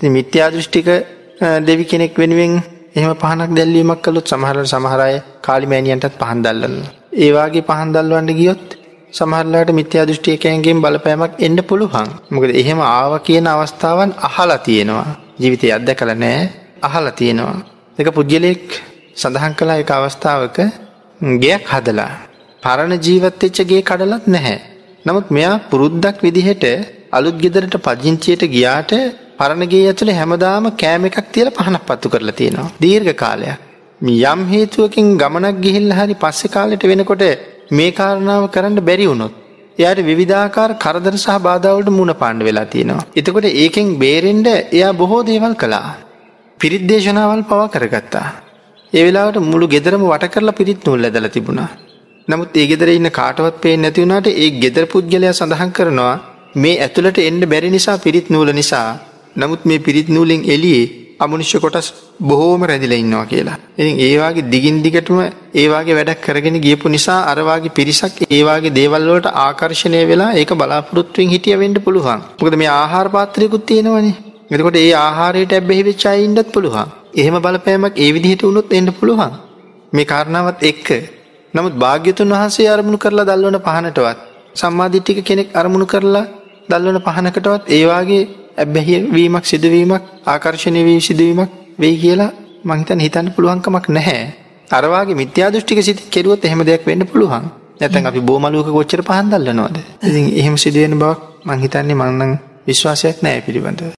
ඉතින් මිත්‍යා දෘෂ්ටික දෙවි කෙනෙක් වෙනුවෙන් එහෙම පහනක් දැල්වීමක් කළොත් සමහර සමහර අය කාලිමෑණියන්ටත් පහන් දැල්වනවා. ඒ වාගේ පහන් දැල්වන්න ගියොත් සමහරලාට මිත්‍යා දෘෂ්ටිකයන්ගෙන් බලපෑමක් එන්න පුළුවන්. මොකද එහෙම ආව කියන අවස්ථාවන් අහලා තියෙනවා. ජීවිතය අත්දැකලා නැහැ අහලා තියෙනවා. ඒක පුජ්‍යලෙක් සඳහන් කළා එක අවස්ථාවක ගෙයක් හදලා පරණ ජීවත් වෙච්ච ගේ කඩලත් නැහැ. නමුත් මෙයා පුරුද්දක් විදිහට අලුත් ගෙදරට පදිංචියට ගියාට පරණ ගේ ඇතුලේ හැමදාම කෑම එකක් තියලා පහනක් පත්තු කරලා තියෙනවා. දීර්ඝ කාලයක්. යම් හේතුවකින් ගමනක් ගිහිල්ලා හරි පස්සේ කාලෙට වෙනකොට මේ කාරණාව කරන්න බැරි වුණොත් එයාට විවිධාකාර කරදර සහ බාධාවලට මුණ පාන්න වෙලා තියෙනවා. එතකොට ඒකෙන් බේරෙන්න එයා බොහෝ දේවල් කළා. පිරිත් දේශනාවල් පවා කරගත්තා. ඒ වෙලාවට මුළු ගෙදරම වට කරලා පිරිත් නූල් ඇදලා තිබුණා. නමුත් ඒ ගෙදර ඉන්න කාටවත් පේන්නේ නැති වුණාට ඒ ගෙදර පුද්ගලයා සඳහන් කරනවා මේ ඇතුළට එන්න බැරි නිසා පිරිත් නූල නිසා. නමුත් මේ පිරිත් නූලෙන් එළියේ අමනුෂ්‍ය කොටස් බොහෝම රැඳිලා ඉන්නවා කියලා. ඉතින් ඒ වාගේ දිගින් දිගටම ඒ වාගේ වැඩක් කරගෙන ගියපු නිසා අර වාගේ පිරිසක් ඒ වාගේ දේවල් වලට ආකර්ෂණය වෙලා ඒක බලාපොරොත්තුෙන් හිටිය වෙන්න පුළුවන්. මොකද මේ ආහාර පාත්‍රයකුත් තියෙනවනේ. එතකොට ඒ ආහාරයට ඇබ්බැහි වෙච්ච අය ඉන්නත් පුළුවන්. එහෙම බලපෑමක් ඒ විදිහට වුණොත් එන්න පුළුවන්. මේ කාරණාවත් එක්ක. නමුත් භාග්‍යතුන් වහන්සේ අරමුණු කරලා දල්වන පහනටවත් සම්මාදිට්ඨික කෙනෙක් අරමුණු කරලා දල්වන පහනකටවත් ඒ වාගේ ඇබ්බැහි වීමක් සිදුවීමක් ආකර්ශණය වී සිදුවීමක් වෙයි කියලා මං හිතන්නේ හිතන්න පුළුවන්කමක් නැහැ. අර වාගේ මිත්‍යා දෘෂ්ටික සිත කෙරුවොත් එහෙම දෙයක් වෙන්න පුළුවන්. නැත්නම් අපි බොමලුවක කොච්චර පහන් දැල්ලනවද? ඉතින් එහෙම සිදුවෙන බවක් මං හිතන්නේ මං නම් විශ්වාසයක් නැහැ පිළිබඳව.